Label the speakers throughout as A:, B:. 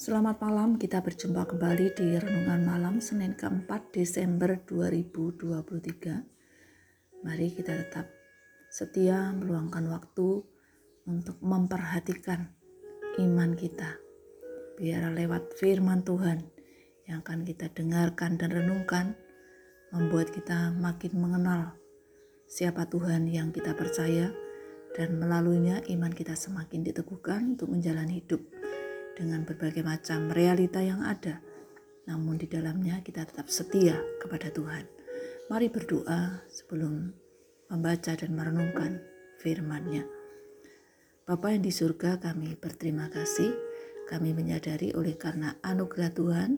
A: Selamat malam, kita berjumpa kembali di Renungan Malam Senin keempat Desember 2023. Mari kita tetap setia meluangkan waktu untuk memperhatikan iman kita. Biar lewat firman Tuhan yang akan kita dengarkan dan renungkan, membuat kita makin mengenal siapa Tuhan yang kita percaya, dan melaluinya iman kita semakin diteguhkan untuk menjalani hidup dengan berbagai macam realita yang ada, namun di dalamnya kita tetap setia kepada Tuhan. Mari berdoa sebelum membaca dan merenungkan firman-Nya. Bapa yang di surga kami berterima kasih, kami menyadari oleh karena anugerah Tuhan,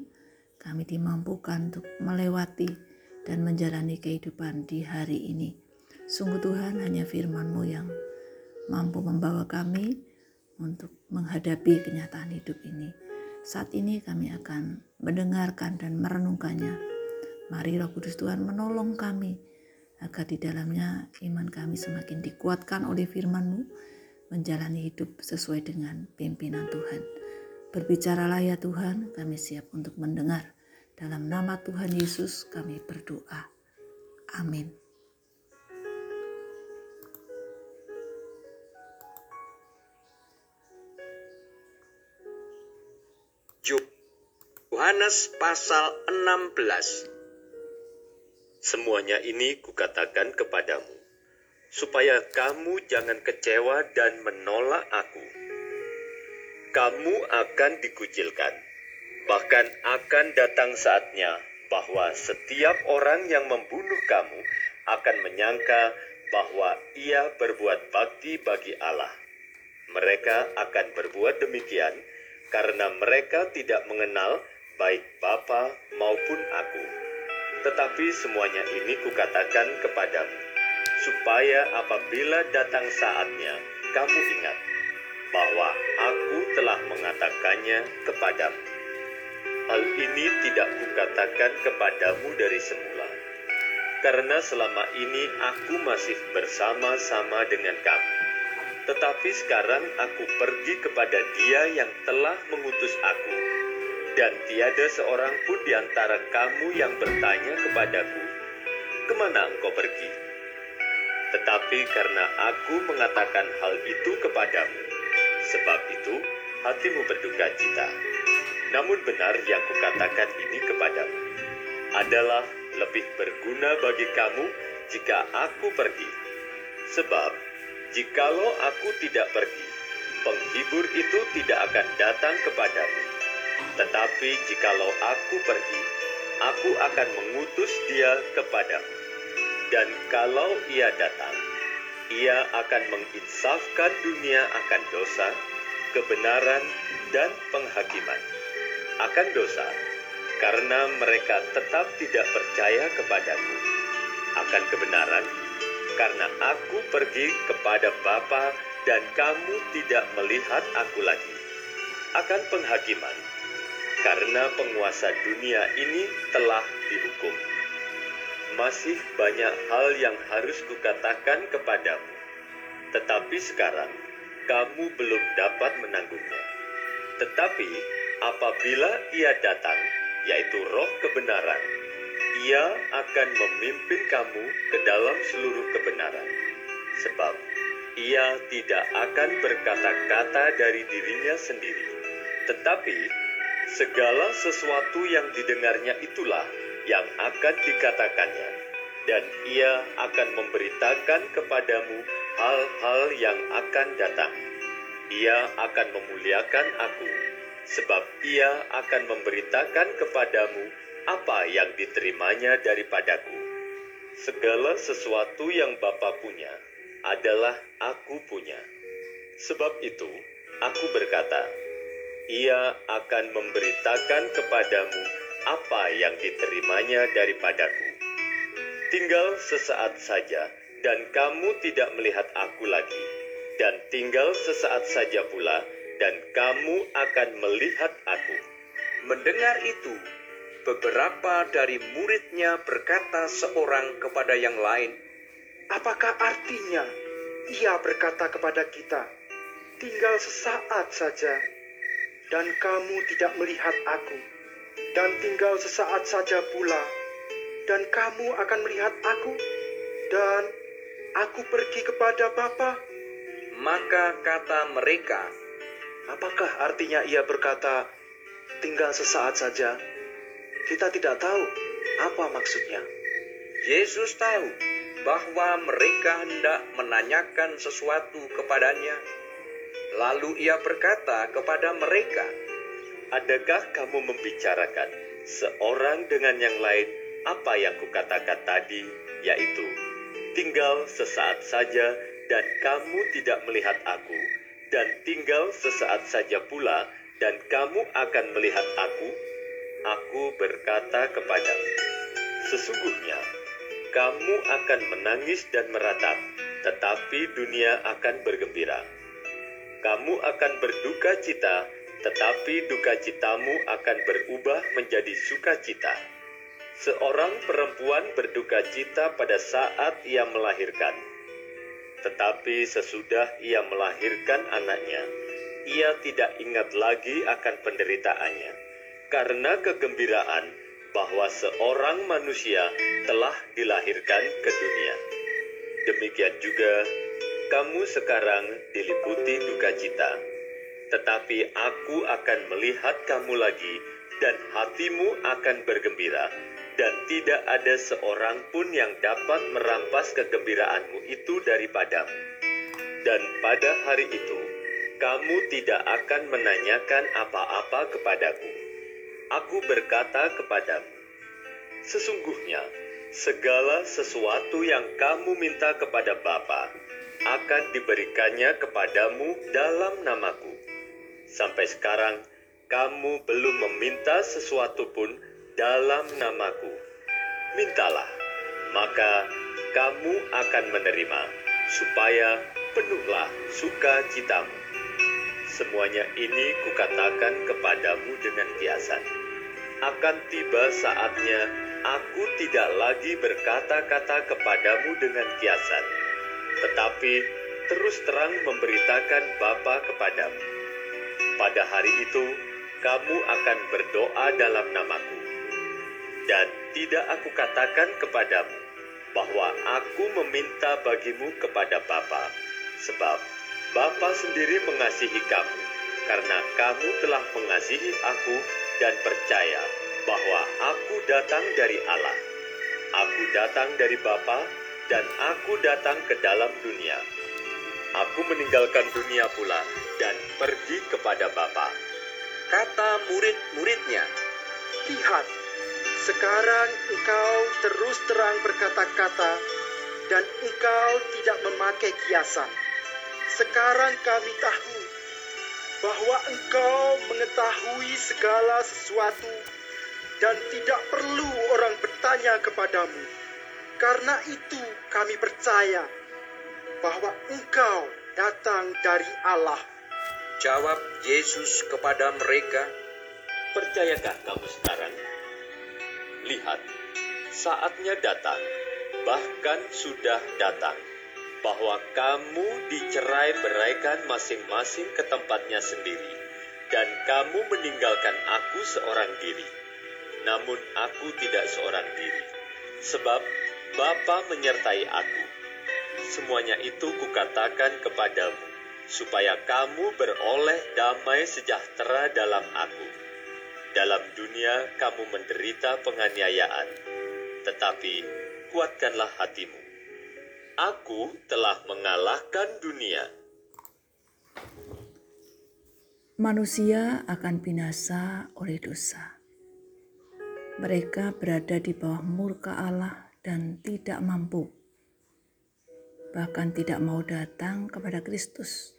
A: kami dimampukan untuk melewati dan menjalani kehidupan di hari ini. Sungguh Tuhan hanya firman-Mu yang mampu membawa kami untuk menghadapi kenyataan hidup ini. Saat ini kami akan mendengarkan dan merenungkannya. Mari Roh Kudus Tuhan menolong kami agar di dalamnya iman kami semakin dikuatkan oleh firman-Mu menjalani hidup sesuai dengan pimpinan Tuhan. Berbicaralah ya Tuhan, kami siap untuk mendengar. Dalam nama Tuhan Yesus kami berdoa. Amin.
B: Yohanes pasal 16 Semuanya ini kukatakan kepadamu, supaya kamu jangan kecewa dan menolak aku. Kamu akan dikucilkan, bahkan akan datang saatnya bahwa setiap orang yang membunuh kamu akan menyangka bahwa ia berbuat bakti bagi Allah. Mereka akan berbuat demikian karena mereka tidak mengenal baik Bapa maupun aku. Tetapi semuanya ini kukatakan kepadamu, supaya apabila datang saatnya, kamu ingat bahwa aku telah mengatakannya kepadamu. Hal ini tidak kukatakan kepadamu dari semula, karena selama ini aku masih bersama-sama dengan kamu tetapi sekarang aku pergi kepada Dia yang telah mengutus aku, dan tiada seorang pun di antara kamu yang bertanya kepadaku, "Ke mana engkau pergi?" Tetapi karena aku mengatakan hal itu kepadamu, sebab itu hatimu berduka cita. Namun benar yang kukatakan ini kepadamu adalah lebih berguna bagi kamu jika aku pergi. Sebab Jikalau aku tidak pergi, penghibur itu tidak akan datang kepadamu. Tetapi jikalau aku pergi, aku akan mengutus dia kepadamu. Dan kalau ia datang, ia akan menginsafkan dunia akan dosa, kebenaran, dan penghakiman. Akan dosa, karena mereka tetap tidak percaya kepadaku. Akan kebenaran, karena aku pergi kepada Bapa dan kamu tidak melihat aku lagi. Akan penghakiman, karena penguasa dunia ini telah dihukum. Masih banyak hal yang harus kukatakan kepadamu, tetapi sekarang kamu belum dapat menanggungnya. Tetapi apabila ia datang, yaitu roh kebenaran, ia akan memimpin kamu ke dalam seluruh kebenaran, sebab ia tidak akan berkata-kata dari dirinya sendiri, tetapi segala sesuatu yang didengarnya itulah yang akan dikatakannya, dan ia akan memberitakan kepadamu hal-hal yang akan datang. Ia akan memuliakan Aku, sebab ia akan memberitakan kepadamu apa yang diterimanya daripadaku. Segala sesuatu yang Bapa punya adalah aku punya. Sebab itu, aku berkata, ia akan memberitakan kepadamu apa yang diterimanya daripadaku. Tinggal sesaat saja, dan kamu tidak melihat aku lagi. Dan tinggal sesaat saja pula, dan kamu akan melihat aku.
C: Mendengar itu, beberapa dari muridnya berkata seorang kepada yang lain, "Apakah artinya ia berkata kepada kita, 'Tinggal sesaat saja'?"
D: Dan kamu tidak melihat aku, dan tinggal sesaat saja pula, dan kamu akan melihat aku, dan aku pergi kepada Bapa.
C: Maka kata mereka,
D: Apakah artinya ia berkata, tinggal sesaat saja? Kita tidak tahu apa maksudnya.
C: Yesus tahu bahwa mereka hendak menanyakan sesuatu kepadanya. Lalu ia berkata kepada mereka,
B: Adakah kamu membicarakan seorang dengan yang lain apa yang kukatakan tadi, yaitu tinggal sesaat saja dan kamu tidak melihat aku, dan tinggal sesaat saja pula dan kamu akan melihat aku? Aku berkata kepadamu, sesungguhnya kamu akan menangis dan meratap, tetapi dunia akan bergembira. Kamu akan berduka cita, tetapi duka citamu akan berubah menjadi sukacita. Seorang perempuan berduka cita pada saat ia melahirkan, tetapi sesudah ia melahirkan anaknya, ia tidak ingat lagi akan penderitaannya, karena kegembiraan bahwa seorang manusia telah dilahirkan ke dunia. Demikian juga kamu sekarang diliputi duka cita, tetapi aku akan melihat kamu lagi, dan hatimu akan bergembira, dan tidak ada seorang pun yang dapat merampas kegembiraanmu itu daripadamu. Dan pada hari itu, kamu tidak akan menanyakan apa-apa kepadaku. Aku berkata kepadamu, sesungguhnya segala sesuatu yang kamu minta kepada Bapa akan diberikannya kepadamu dalam namaku. Sampai sekarang, kamu belum meminta sesuatu pun dalam namaku. Mintalah, maka kamu akan menerima, supaya penuhlah sukacitamu. Semuanya ini kukatakan kepadamu dengan kiasan. Akan tiba saatnya aku tidak lagi berkata-kata kepadamu dengan kiasan, tetapi terus terang memberitakan Bapa kepadamu. Pada hari itu, kamu akan berdoa dalam namaku. Dan tidak aku katakan kepadamu bahwa aku meminta bagimu kepada Bapa, sebab Bapa sendiri mengasihi kamu, karena kamu telah mengasihi aku dan percaya bahwa aku datang dari Allah. Aku datang dari Bapa dan aku datang ke dalam dunia. Aku meninggalkan dunia pula dan pergi kepada Bapa.
C: kata murid-muridnya,
D: Lihat, sekarang engkau terus terang berkata-kata dan engkau tidak memakai kiasan. Sekarang kami tahu bahwa engkau mengetahui segala sesuatu dan tidak perlu orang bertanya kepadamu. Karena itu kami percaya bahwa engkau datang dari Allah.
C: jawab Yesus kepada mereka,
B: Percayakah kamu sekarang? Lihat, saatnya datang, bahkan sudah datang, bahwa kamu dicerai beraikan masing-masing ke tempatnya sendiri, dan kamu meninggalkan aku seorang diri. Namun aku tidak seorang diri, sebab Bapa menyertai aku. Semuanya itu kukatakan kepadamu, supaya kamu beroleh damai sejahtera dalam aku. Dalam dunia kamu menderita penganiayaan, tetapi kuatkanlah hatimu. Aku telah mengalahkan dunia.
A: Manusia akan binasa oleh dosa. Mereka berada di bawah murka Allah dan tidak mampu, bahkan tidak mau datang kepada Kristus.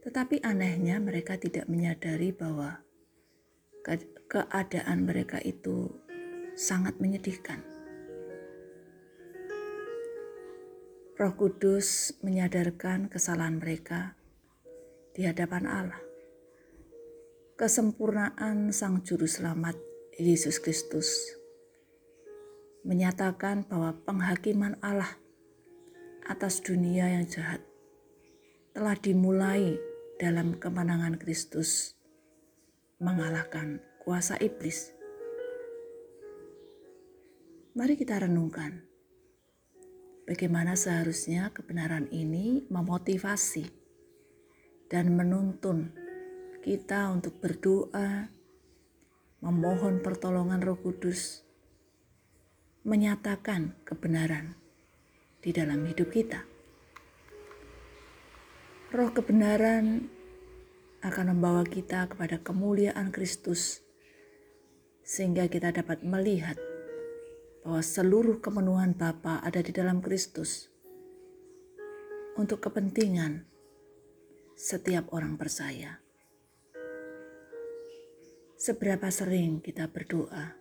A: Tetapi anehnya, mereka tidak menyadari bahwa ke- keadaan mereka itu sangat menyedihkan. Roh Kudus menyadarkan kesalahan mereka di hadapan Allah. Kesempurnaan Sang Juru Selamat Yesus Kristus menyatakan bahwa penghakiman Allah atas dunia yang jahat telah dimulai dalam kemenangan Kristus mengalahkan kuasa iblis. Mari kita renungkan bagaimana seharusnya kebenaran ini memotivasi dan menuntun kita untuk berdoa, memohon pertolongan Roh Kudus, menyatakan kebenaran di dalam hidup kita. Roh kebenaran akan membawa kita kepada kemuliaan Kristus, sehingga kita dapat melihat bahwa seluruh kemenuhan Bapa ada di dalam Kristus untuk kepentingan setiap orang percaya. Seberapa sering kita berdoa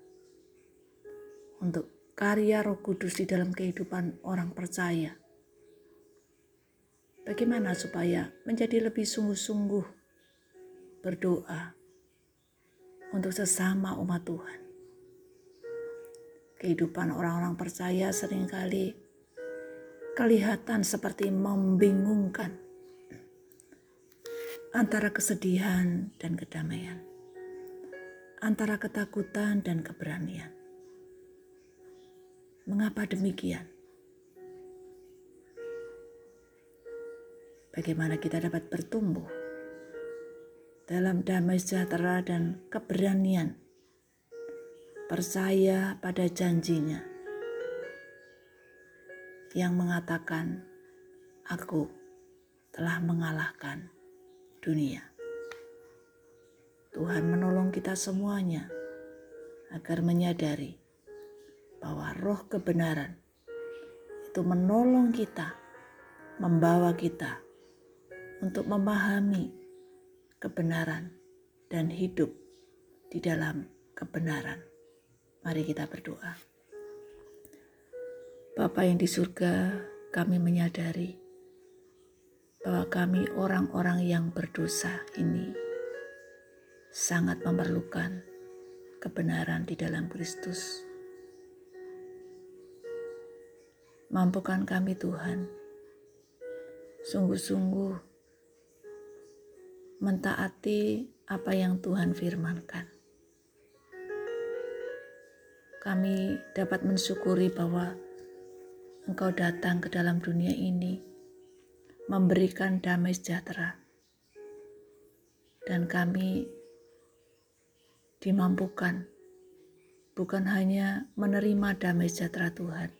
A: untuk karya Roh Kudus di dalam kehidupan orang percaya? Bagaimana supaya menjadi lebih sungguh-sungguh berdoa untuk sesama umat Tuhan? kehidupan orang-orang percaya sering kali kelihatan seperti membingungkan antara kesedihan dan kedamaian, antara ketakutan dan keberanian. Mengapa demikian? Bagaimana kita dapat bertumbuh dalam damai sejahtera dan keberanian percaya pada janjinya yang mengatakan, "Aku telah mengalahkan dunia." Tuhan menolong kita semuanya agar menyadari bahwa roh kebenaran itu menolong kita, membawa kita untuk memahami kebenaran dan hidup di dalam kebenaran. Mari kita berdoa. Bapa yang di surga, kami menyadari bahwa kami orang-orang yang berdosa ini sangat memerlukan kebenaran di dalam Kristus. Mampukan kami Tuhan, sungguh-sungguh mentaati apa yang Tuhan firmankan. Kami dapat mensyukuri bahwa Engkau datang ke dalam dunia ini memberikan damai sejahtera, dan kami dimampukan bukan hanya menerima damai sejahtera Tuhan,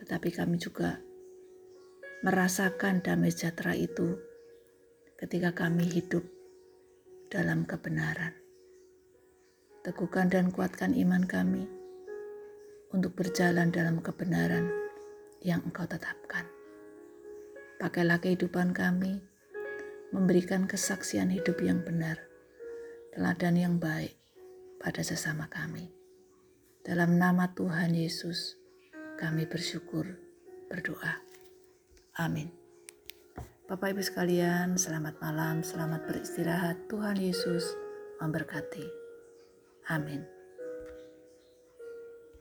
A: tetapi kami juga merasakan damai sejahtera itu ketika kami hidup dalam kebenaran teguhkan dan kuatkan iman kami untuk berjalan dalam kebenaran yang Engkau tetapkan. Pakailah kehidupan kami, memberikan kesaksian hidup yang benar, teladan yang baik pada sesama kami. Dalam nama Tuhan Yesus, kami bersyukur, berdoa. Amin. Bapak Ibu sekalian, selamat malam, selamat beristirahat. Tuhan Yesus memberkati. Amin.